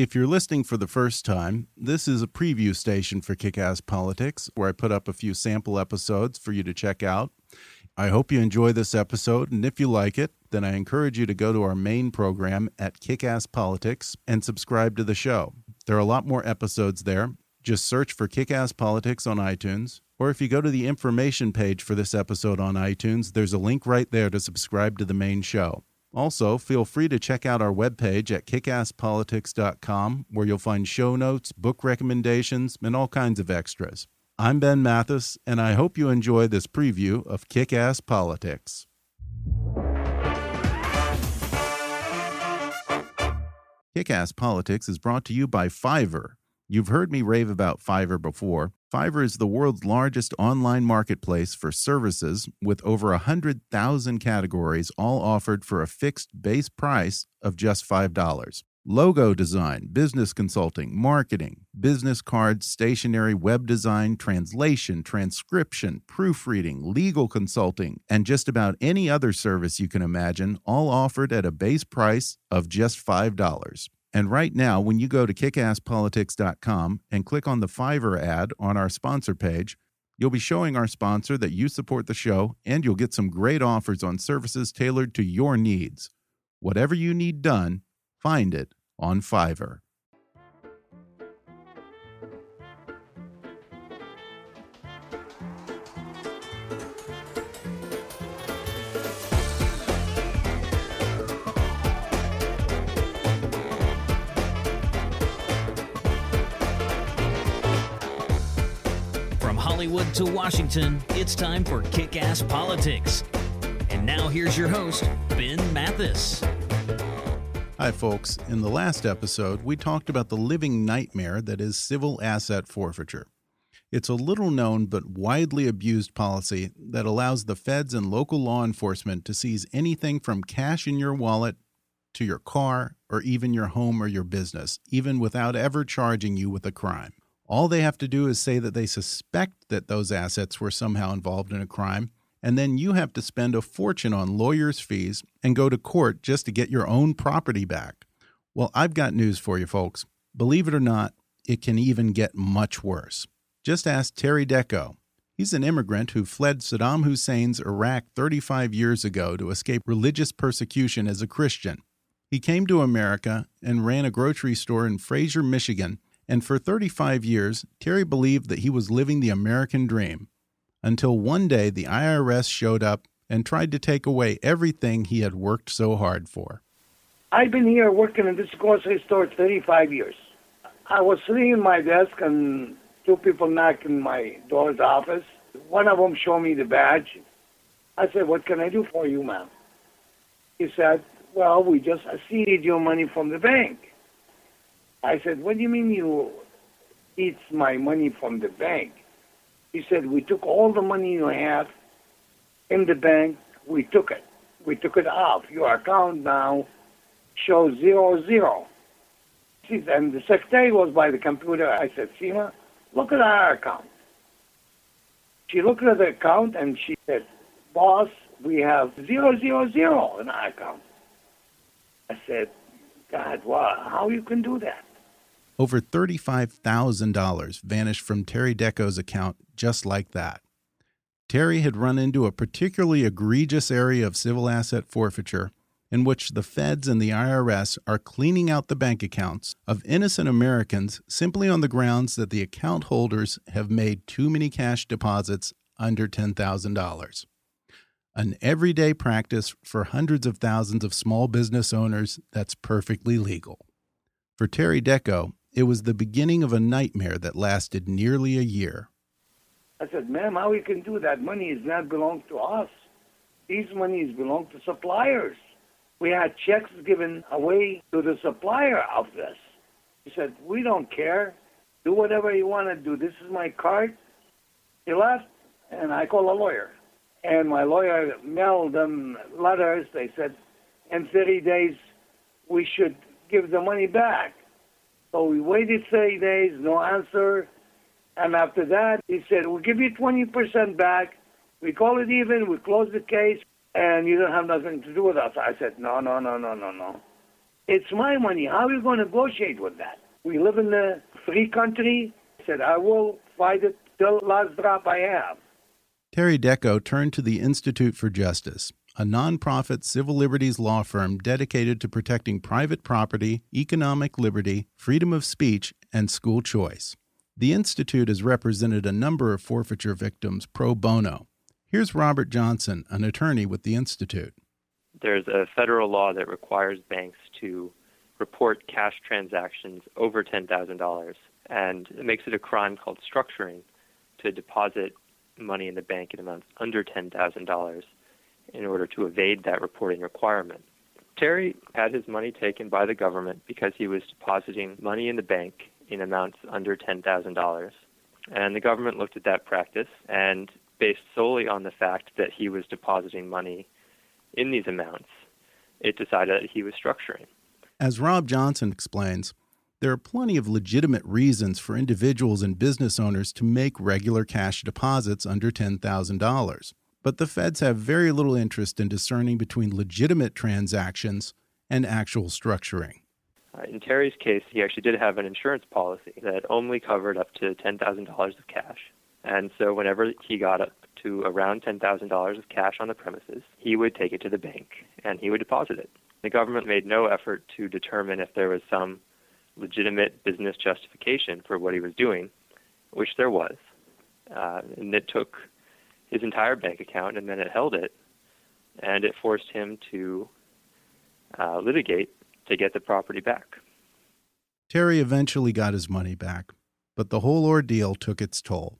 If you're listening for the first time, this is a preview station for Kick Ass Politics where I put up a few sample episodes for you to check out. I hope you enjoy this episode, and if you like it, then I encourage you to go to our main program at Kick Ass Politics and subscribe to the show. There are a lot more episodes there. Just search for Kick Ass Politics on iTunes, or if you go to the information page for this episode on iTunes, there's a link right there to subscribe to the main show. Also, feel free to check out our webpage at kickasspolitics.com, where you'll find show notes, book recommendations, and all kinds of extras. I'm Ben Mathis, and I hope you enjoy this preview of Kick Ass Politics. Kick Ass Politics is brought to you by Fiverr. You've heard me rave about Fiverr before. Fiverr is the world's largest online marketplace for services with over 100,000 categories, all offered for a fixed base price of just $5. Logo design, business consulting, marketing, business cards, stationery, web design, translation, transcription, proofreading, legal consulting, and just about any other service you can imagine, all offered at a base price of just $5. And right now, when you go to kickasspolitics.com and click on the Fiverr ad on our sponsor page, you'll be showing our sponsor that you support the show and you'll get some great offers on services tailored to your needs. Whatever you need done, find it on Fiverr. Hollywood to Washington, it's time for Kick Ass Politics. And now here's your host, Ben Mathis. Hi, folks. In the last episode, we talked about the living nightmare that is civil asset forfeiture. It's a little known but widely abused policy that allows the feds and local law enforcement to seize anything from cash in your wallet to your car or even your home or your business, even without ever charging you with a crime. All they have to do is say that they suspect that those assets were somehow involved in a crime, and then you have to spend a fortune on lawyers' fees and go to court just to get your own property back. Well, I've got news for you, folks. Believe it or not, it can even get much worse. Just ask Terry Dehko. He's an immigrant who fled Saddam Hussein's Iraq 35 years ago to escape religious persecution as a Christian. He came to America and ran a grocery store in Fraser, Michigan, and for 35 years, Terry believed that he was living the American dream until one day the IRS showed up and tried to take away everything he had worked so hard for. I've been here working in this grocery store 35 years. I was sitting in my desk and two people knocked in my door's office. One of them showed me the badge. I said, What can I do for you, ma'am? He said, Well, we just seized your money from the bank. I said, What do you mean you eat my money from the bank? He said, We took all the money you have in the bank, we took it. We took it off. Your account now shows zero zero. And the secretary was by the computer. I said, Seema, look at our account. She looked at the account and she said, Boss, we have zero zero zero in our account. I said, God, wow, how you can do that? Over $35,000 vanished from Terry Dehko's account just like that. Terry had run into a particularly egregious area of civil asset forfeiture, in which the feds and the IRS are cleaning out the bank accounts of innocent Americans simply on the grounds that the account holders have made too many cash deposits under $10,000. An everyday practice for hundreds of thousands of small business owners that's perfectly legal. For Terry Dehko, it was the beginning of a nightmare that lasted nearly a year. I said, ma'am, how we can do that? Money is not belong to us. These monies belong to suppliers. We had checks given away to the supplier of this. He said, we don't care. Do whatever you want to do. This is my card. He left, and I called a lawyer. And my lawyer mailed them letters. They said, in 30 days, we should give the money back. So we waited 30 days, no answer. And after that, he said, we'll give you 20% back. We call it even, we close the case, and you don't have nothing to do with us. I said, no, no, no, no, no, no. It's my money. How are you going to negotiate with that? We live in a free country. I said, I will fight it till last drop I have. Terry Dehko turned to the Institute for Justice, a nonprofit civil liberties law firm dedicated to protecting private property, economic liberty, freedom of speech, and school choice. The Institute has represented a number of forfeiture victims pro bono. Here's Robert Johnson, an attorney with the Institute. There's a federal law that requires banks to report cash transactions over $10,000, and it makes it a crime called structuring to deposit money in the bank in amounts under $10,000 in order to evade that reporting requirement. Terry had his money taken by the government because he was depositing money in the bank in amounts under $10,000. And the government looked at that practice and, based solely on the fact that he was depositing money in these amounts, it decided that he was structuring. As Rob Johnson explains, there are plenty of legitimate reasons for individuals and business owners to make regular cash deposits under $10,000. But the feds have very little interest in discerning between legitimate transactions and actual structuring. Uh, in Terry's case, he actually did have an insurance policy that only covered up to $10,000 of cash. And so whenever he got up to around $10,000 of cash on the premises, he would take it to the bank and he would deposit it. The government made no effort to determine if there was some legitimate business justification for what he was doing, which there was. Uh, and it took his entire bank account and then it held it, and it forced him to uh, litigate to get the property back. Terry eventually got his money back, but the whole ordeal took its toll.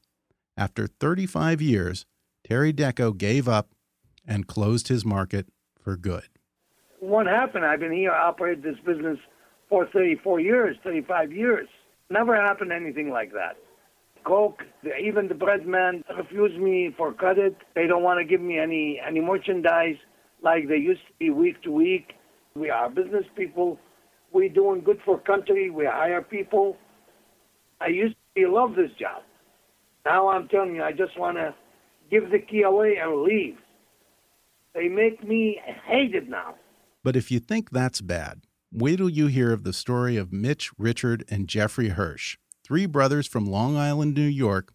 After 35 years, Terry Dehko gave up and closed his market for good. What happened? I've been here, operated this business for 34 years, 35 years. Never happened anything like that. Coke, even the bread man refused me for credit. They don't want to give me any any merchandise like they used to be week to week. We are business people. We doing good for country. We hire people. I used to love this job. Now I'm telling you, I just want to give the key away and leave. They make me hate it now. But if you think that's bad, Wait till you hear of the story of Mitch, Richard, and Jeffrey Hirsch, three brothers from Long Island, New York,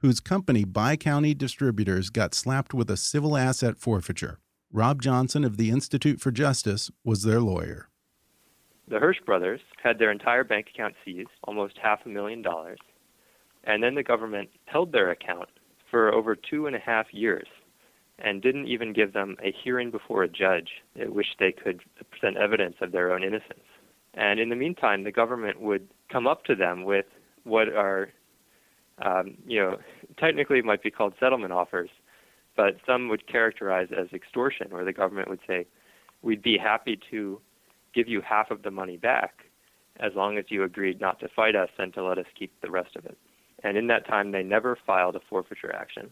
whose company, Bi County Distributors, got slapped with a civil asset forfeiture. Rob Johnson of the Institute for Justice was their lawyer. The Hirsch brothers had their entire bank account seized, almost half a million dollars, and then the government held their account for over two and a half years and didn't even give them a hearing before a judge at which they could present evidence of their own innocence. And in the meantime, the government would come up to them with what are, um, you know, technically might be called settlement offers, but some would characterize as extortion, where the government would say, we'd be happy to give you half of the money back as long as you agreed not to fight us and to let us keep the rest of it. And in that time, they never filed a forfeiture action.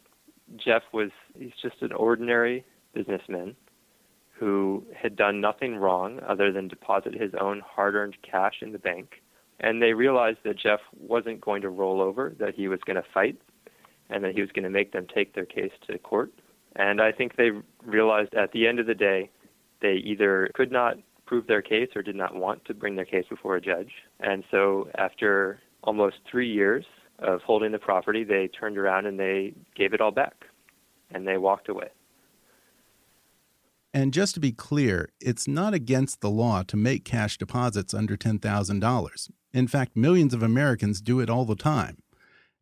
Jeff was he's just an ordinary businessman who had done nothing wrong other than deposit his own hard-earned cash in the bank. And they realized that Jeff wasn't going to roll over, that he was going to fight, and that he was going to make them take their case to court. And I think they realized at the end of the day, they either could not prove their case or did not want to bring their case before a judge. And so after almost three years, of holding the property, they turned around and they gave it all back and they walked away. And just to be clear, it's not against the law to make cash deposits under $10,000. In fact, millions of Americans do it all the time.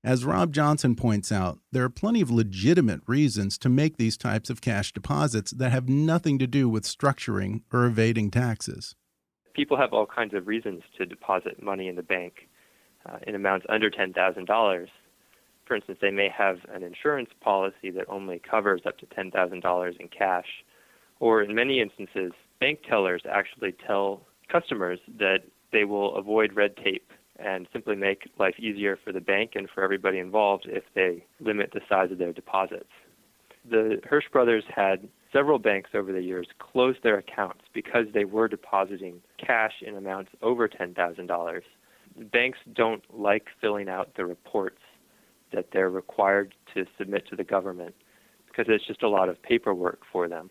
As Rob Johnson points out, there are plenty of legitimate reasons to make these types of cash deposits that have nothing to do with structuring or evading taxes. People have all kinds of reasons to deposit money in the bank uh, in amounts under $10,000. For instance, they may have an insurance policy that only covers up to $10,000 in cash. Or in many instances, bank tellers actually tell customers that they will avoid red tape and simply make life easier for the bank and for everybody involved if they limit the size of their deposits. The Hirsch brothers had several banks over the years close their accounts because they were depositing cash in amounts over $10,000. Banks don't like filling out the reports that they're required to submit to the government because it's just a lot of paperwork for them.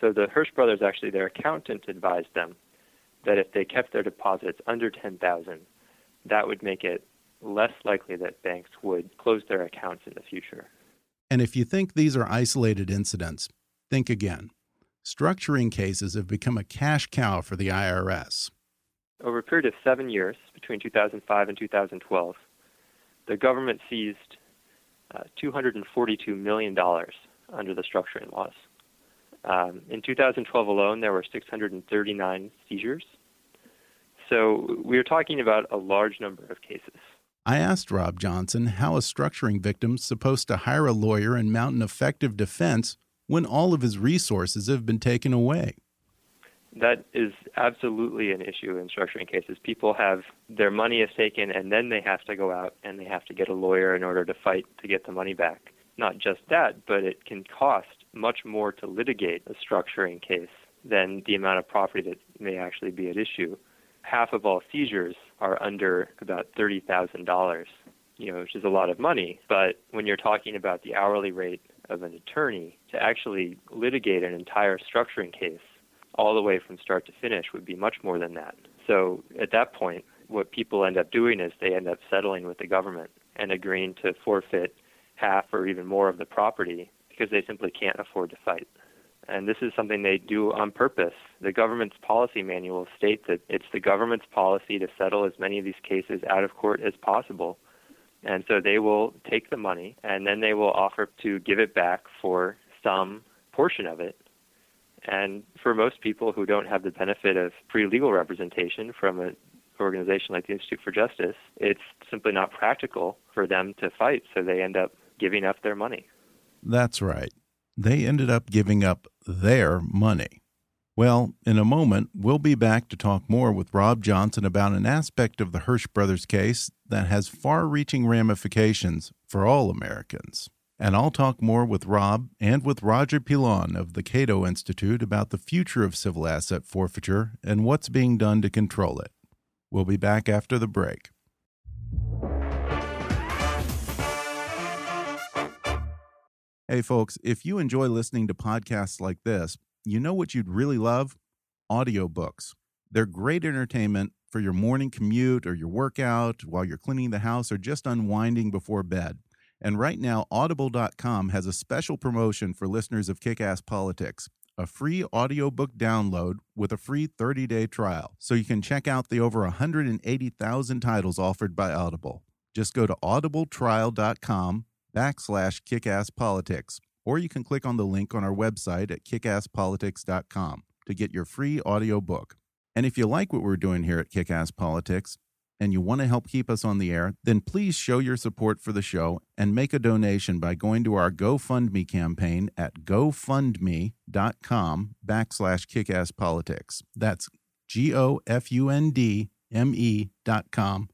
So the Hirsch brothers actually their accountant advised them that if they kept their deposits under 10,000, that would make it less likely that banks would close their accounts in the future. And if you think these are isolated incidents, think again. Structuring cases have become a cash cow for the IRS. Over a period of seven years, between 2005 and 2012, the government seized uh, $242 million under the structuring laws. Um, in 2012 alone, there were 639 seizures. So we are talking about a large number of cases. I asked Rob Johnson how a structuring victim supposed to hire a lawyer and mount an effective defense when all of his resources have been taken away. That is absolutely an issue in structuring cases. People have their money is taken and then they have to go out and they have to get a lawyer in order to fight to get the money back. Not just that, but it can cost much more to litigate a structuring case than the amount of property that may actually be at issue half of all seizures are under about $30,000, you know, which is a lot of money. But when you're talking about the hourly rate of an attorney to actually litigate an entire structuring case all the way from start to finish would be much more than that. So at that point, what people end up doing is they end up settling with the government and agreeing to forfeit half or even more of the property because they simply can't afford to fight and this is something they do on purpose. The government's policy manual states that it's the government's policy to settle as many of these cases out of court as possible. And so they will take the money and then they will offer to give it back for some portion of it. And for most people who don't have the benefit of free legal representation from an organization like the Institute for Justice, it's simply not practical for them to fight, so they end up giving up their money. That's right they ended up giving up their money. Well, in a moment, we'll be back to talk more with Rob Johnson about an aspect of the Hirsch brothers case that has far reaching ramifications for all Americans. And I'll talk more with Rob and with Roger Pilon of the Cato Institute about the future of civil asset forfeiture and what's being done to control it. We'll be back after the break. Hey, folks, if you enjoy listening to podcasts like this, you know what you'd really love? Audiobooks. They're great entertainment for your morning commute or your workout while you're cleaning the house or just unwinding before bed. And right now, Audible.com has a special promotion for listeners of Kick Ass Politics a free audiobook download with a free 30 day trial. So you can check out the over 180,000 titles offered by Audible. Just go to audibletrial.com backslash kickasspolitics, or you can click on the link on our website at kickasspolitics.com to get your free audiobook. And if you like what we're doing here at Kickass Politics and you want to help keep us on the air, then please show your support for the show and make a donation by going to our GoFundMe campaign at gofundme.com backslash kickasspolitics. That's G-O-F-U-N-D-M-E dot com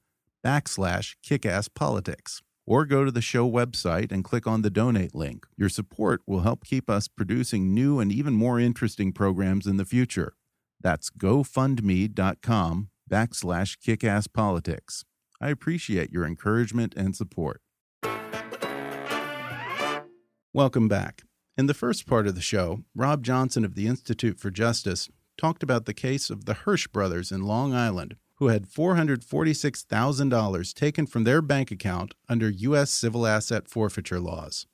backslash kickasspolitics or go to the show website and click on the donate link. Your support will help keep us producing new and even more interesting programs in the future. That's gofundme.com backslash kickasspolitics. I appreciate your encouragement and support. Welcome back. In the first part of the show, Rob Johnson of the Institute for Justice talked about the case of the Hirsch brothers in Long Island who had $446,000 taken from their bank account under U.S. civil asset forfeiture laws.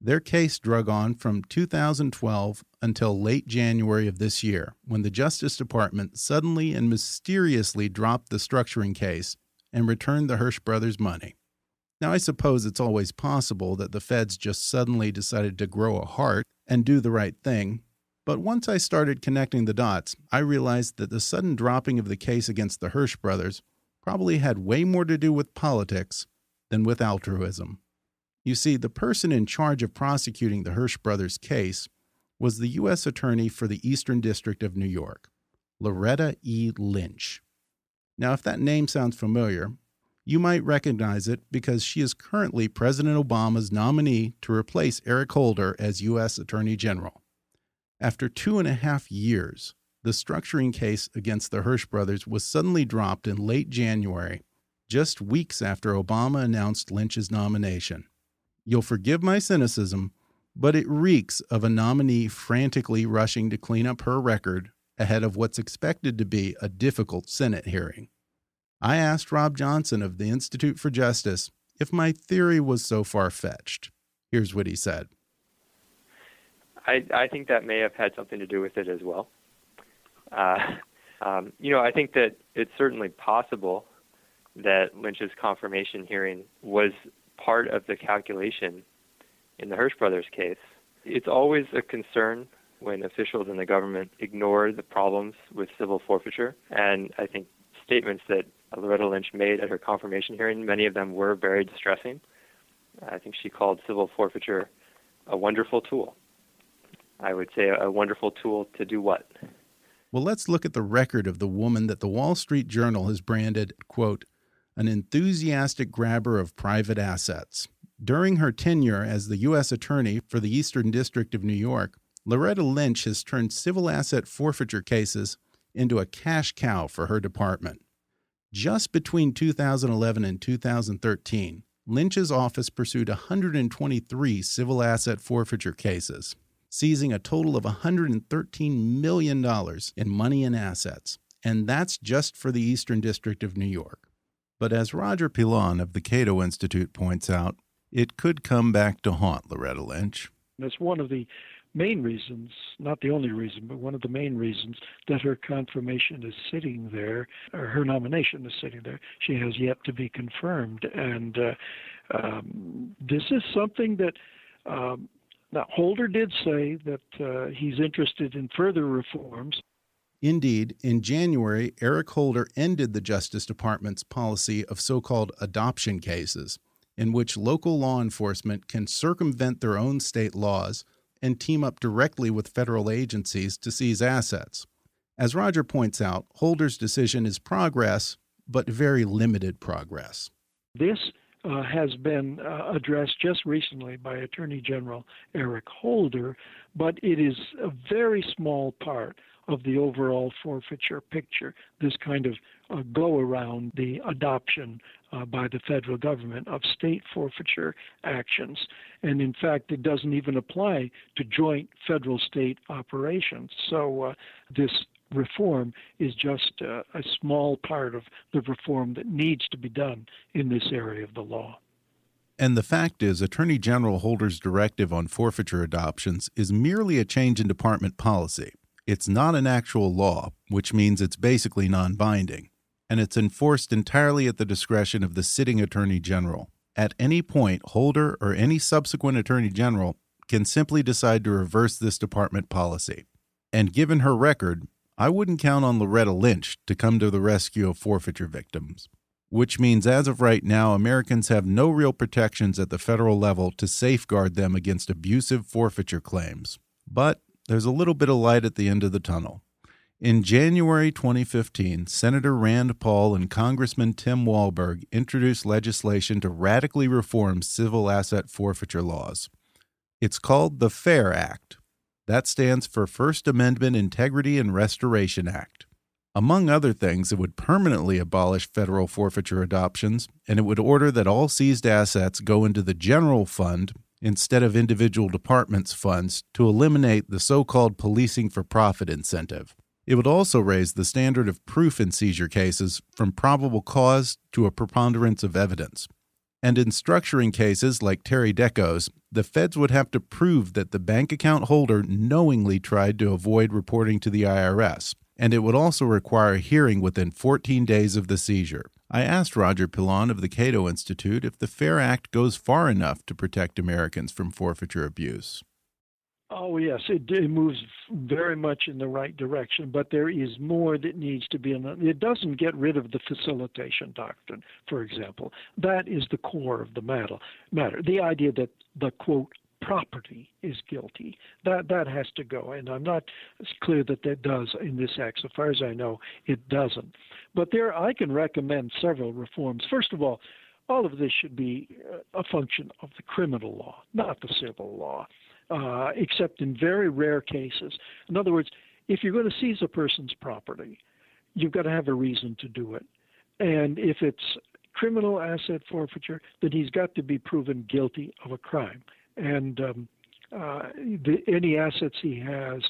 Their case drug on from 2012 until late January of this year, when the Justice Department suddenly and mysteriously dropped the structuring case and returned the Hirsch brothers' money. Now, I suppose it's always possible that the feds just suddenly decided to grow a heart and do the right thing, but once I started connecting the dots, I realized that the sudden dropping of the case against the Hirsch brothers probably had way more to do with politics than with altruism. You see, the person in charge of prosecuting the Hirsch brothers case was the U.S. Attorney for the Eastern District of New York, Loretta E. Lynch. Now, if that name sounds familiar, you might recognize it because she is currently President Obama's nominee to replace Eric Holder as U.S. Attorney General. After two and a half years, the structuring case against the Hirsch brothers was suddenly dropped in late January, just weeks after Obama announced Lynch's nomination. You'll forgive my cynicism, but it reeks of a nominee frantically rushing to clean up her record ahead of what's expected to be a difficult Senate hearing. I asked Rob Johnson of the Institute for Justice if my theory was so far fetched. Here's what he said I, I think that may have had something to do with it as well. Uh, um, you know, I think that it's certainly possible that Lynch's confirmation hearing was part of the calculation in the Hirsch brothers case. It's always a concern when officials in the government ignore the problems with civil forfeiture. And I think statements that Loretta Lynch made at her confirmation hearing, many of them were very distressing. I think she called civil forfeiture a wonderful tool. I would say a wonderful tool to do what? Well, let's look at the record of the woman that the Wall Street Journal has branded, quote, an enthusiastic grabber of private assets. During her tenure as the U.S. Attorney for the Eastern District of New York, Loretta Lynch has turned civil asset forfeiture cases into a cash cow for her department. Just between 2011 and 2013, Lynch's office pursued 123 civil asset forfeiture cases, seizing a total of $113 million in money and assets. And that's just for the Eastern District of New York. But as Roger Pilon of the Cato Institute points out, it could come back to haunt Loretta Lynch. That's one of the main reasons, not the only reason, but one of the main reasons that her confirmation is sitting there, or her nomination is sitting there. She has yet to be confirmed. And uh, um, this is something that. Um, now, Holder did say that uh, he's interested in further reforms. Indeed, in January, Eric Holder ended the Justice Department's policy of so called adoption cases, in which local law enforcement can circumvent their own state laws and team up directly with federal agencies to seize assets. As Roger points out, Holder's decision is progress, but very limited progress. This uh, has been uh, addressed just recently by Attorney General Eric Holder, but it is a very small part of the overall forfeiture picture, this kind of uh, go around the adoption uh, by the federal government of state forfeiture actions. And in fact, it doesn't even apply to joint federal state operations. So uh, this reform is just uh, a small part of the reform that needs to be done in this area of the law. And the fact is, Attorney General Holder's directive on forfeiture adoptions is merely a change in department policy. It's not an actual law, which means it's basically non binding, and it's enforced entirely at the discretion of the sitting Attorney General. At any point, Holder or any subsequent Attorney General can simply decide to reverse this department policy. And given her record, I wouldn't count on Loretta Lynch to come to the rescue of forfeiture victims. Which means, as of right now, Americans have no real protections at the federal level to safeguard them against abusive forfeiture claims. But there's a little bit of light at the end of the tunnel. In January 2015, Senator Rand Paul and Congressman Tim Walberg introduced legislation to radically reform civil asset forfeiture laws. It's called the FAIR Act. That stands for First Amendment Integrity and Restoration Act. Among other things, it would permanently abolish federal forfeiture adoptions, and it would order that all seized assets go into the general fund instead of individual departments' funds to eliminate the so called policing for profit incentive. It would also raise the standard of proof in seizure cases from probable cause to a preponderance of evidence. And in structuring cases like Terry Dehko's, the feds would have to prove that the bank account holder knowingly tried to avoid reporting to the IRS. And it would also require a hearing within 14 days of the seizure. I asked Roger Pilon of the Cato Institute if the FAIR Act goes far enough to protect Americans from forfeiture abuse. Oh, yes, it, it, moves very much in the right direction, but there is more that needs to be. In the, it doesn't get rid of the facilitation doctrine, for example. That is the core of the matter. matter. The idea that the quote property is guilty. That that has to go, and I'm not clear that that does in this act. So far as I know, it doesn't. But there, I can recommend several reforms. First of all, all of this should be a function of the criminal law, not the civil law uh, except in very rare cases. In other words, if you're going to seize a person's property, you've got to have a reason to do it. And if it's criminal asset forfeiture, then he's got to be proven guilty of a crime. And um, uh, the, any assets he has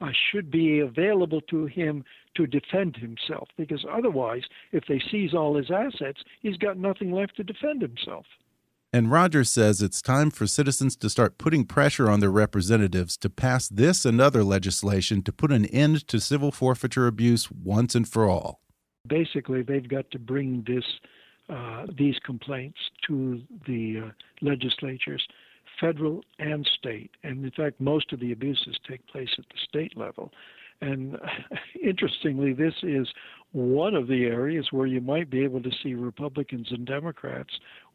uh, should be available to him to defend himself, because otherwise, if they seize all his assets, he's got nothing left to defend himself. And Rogers says it's time for citizens to start putting pressure on their representatives to pass this and other legislation to put an end to civil forfeiture abuse once and for all. Basically, they've got to bring this uh, these complaints to the uh, legislatures, federal and state. And in fact, most of the abuses take place at the state level. And interestingly, this is one of the areas where you might be able to see Republicans and Democrats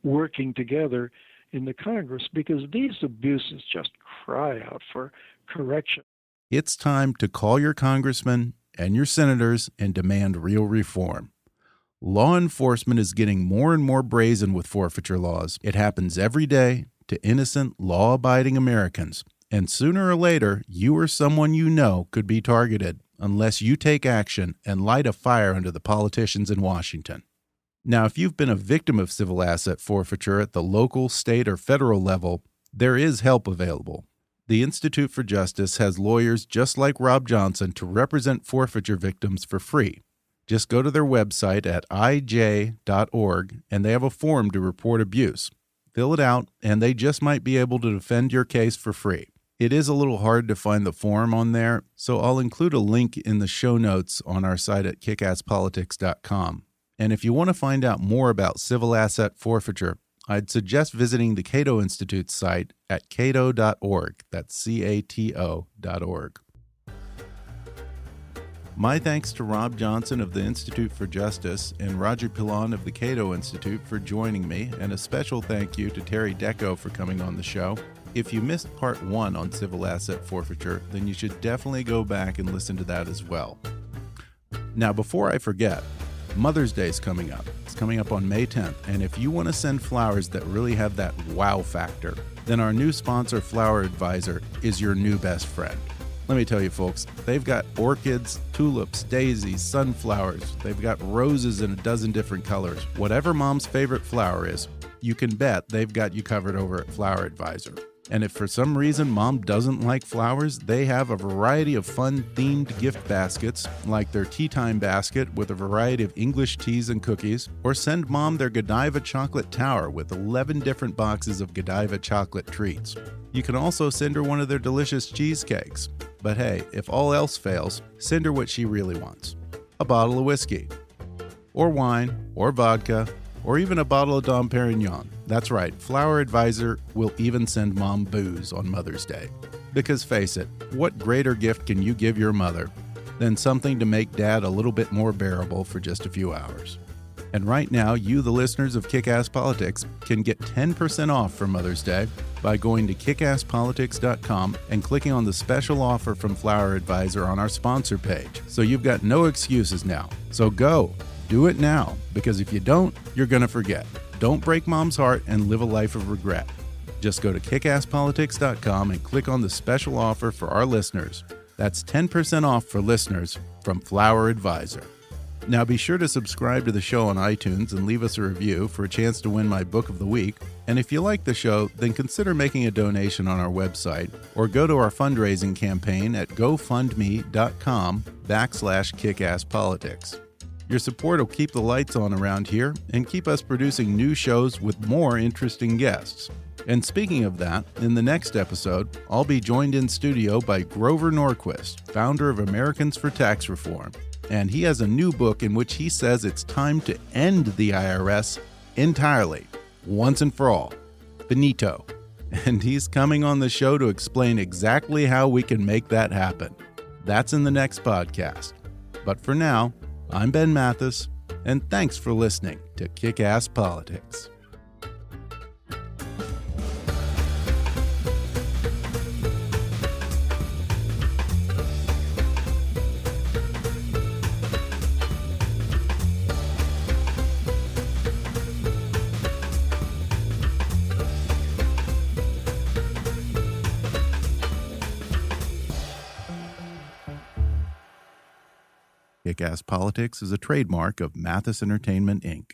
working together in the Congress because these abuses just cry out for correction. It's time to call your congressmen and your senators and demand real reform. Law enforcement is getting more and more brazen with forfeiture laws. It happens every day to innocent, law abiding Americans. And sooner or later, you or someone you know could be targeted unless you take action and light a fire under the politicians in Washington. Now, if you've been a victim of civil asset forfeiture at the local, state, or federal level, there is help available. The Institute for Justice has lawyers just like Rob Johnson to represent forfeiture victims for free. Just go to their website at ij.org and they have a form to report abuse. Fill it out, and they just might be able to defend your case for free. It is a little hard to find the form on there, so I'll include a link in the show notes on our site at kickasspolitics.com. And if you want to find out more about civil asset forfeiture, I'd suggest visiting the Cato Institute's site at cato.org. That's C A T O.org. My thanks to Rob Johnson of the Institute for Justice and Roger Pilon of the Cato Institute for joining me, and a special thank you to Terry Dehko for coming on the show. If you missed part one on civil asset forfeiture, then you should definitely go back and listen to that as well. Now, before I forget, Mother's Day is coming up. It's coming up on May 10th. And if you want to send flowers that really have that wow factor, then our new sponsor, Flower Advisor, is your new best friend. Let me tell you, folks, they've got orchids, tulips, daisies, sunflowers. They've got roses in a dozen different colors. Whatever mom's favorite flower is, you can bet they've got you covered over at Flower Advisor. And if for some reason mom doesn't like flowers, they have a variety of fun themed gift baskets, like their tea time basket with a variety of English teas and cookies, or send mom their Godiva chocolate tower with 11 different boxes of Godiva chocolate treats. You can also send her one of their delicious cheesecakes. But hey, if all else fails, send her what she really wants a bottle of whiskey, or wine, or vodka, or even a bottle of Dom Perignon. That's right, Flower Advisor will even send mom booze on Mother's Day. Because face it, what greater gift can you give your mother than something to make dad a little bit more bearable for just a few hours? And right now, you, the listeners of Kick Ass Politics, can get 10% off for Mother's Day by going to kickasspolitics.com and clicking on the special offer from Flower Advisor on our sponsor page. So you've got no excuses now. So go, do it now, because if you don't, you're going to forget. Don't break mom's heart and live a life of regret. Just go to kickasspolitics.com and click on the special offer for our listeners. That's 10% off for listeners from Flower Advisor. Now be sure to subscribe to the show on iTunes and leave us a review for a chance to win my book of the week. And if you like the show, then consider making a donation on our website or go to our fundraising campaign at gofundme.com backslash kickasspolitics. Your support will keep the lights on around here and keep us producing new shows with more interesting guests. And speaking of that, in the next episode, I'll be joined in studio by Grover Norquist, founder of Americans for Tax Reform. And he has a new book in which he says it's time to end the IRS entirely, once and for all. Benito. And he's coming on the show to explain exactly how we can make that happen. That's in the next podcast. But for now, I'm Ben Mathis, and thanks for listening to Kick Ass Politics. Politics is a trademark of Mathis Entertainment, Inc.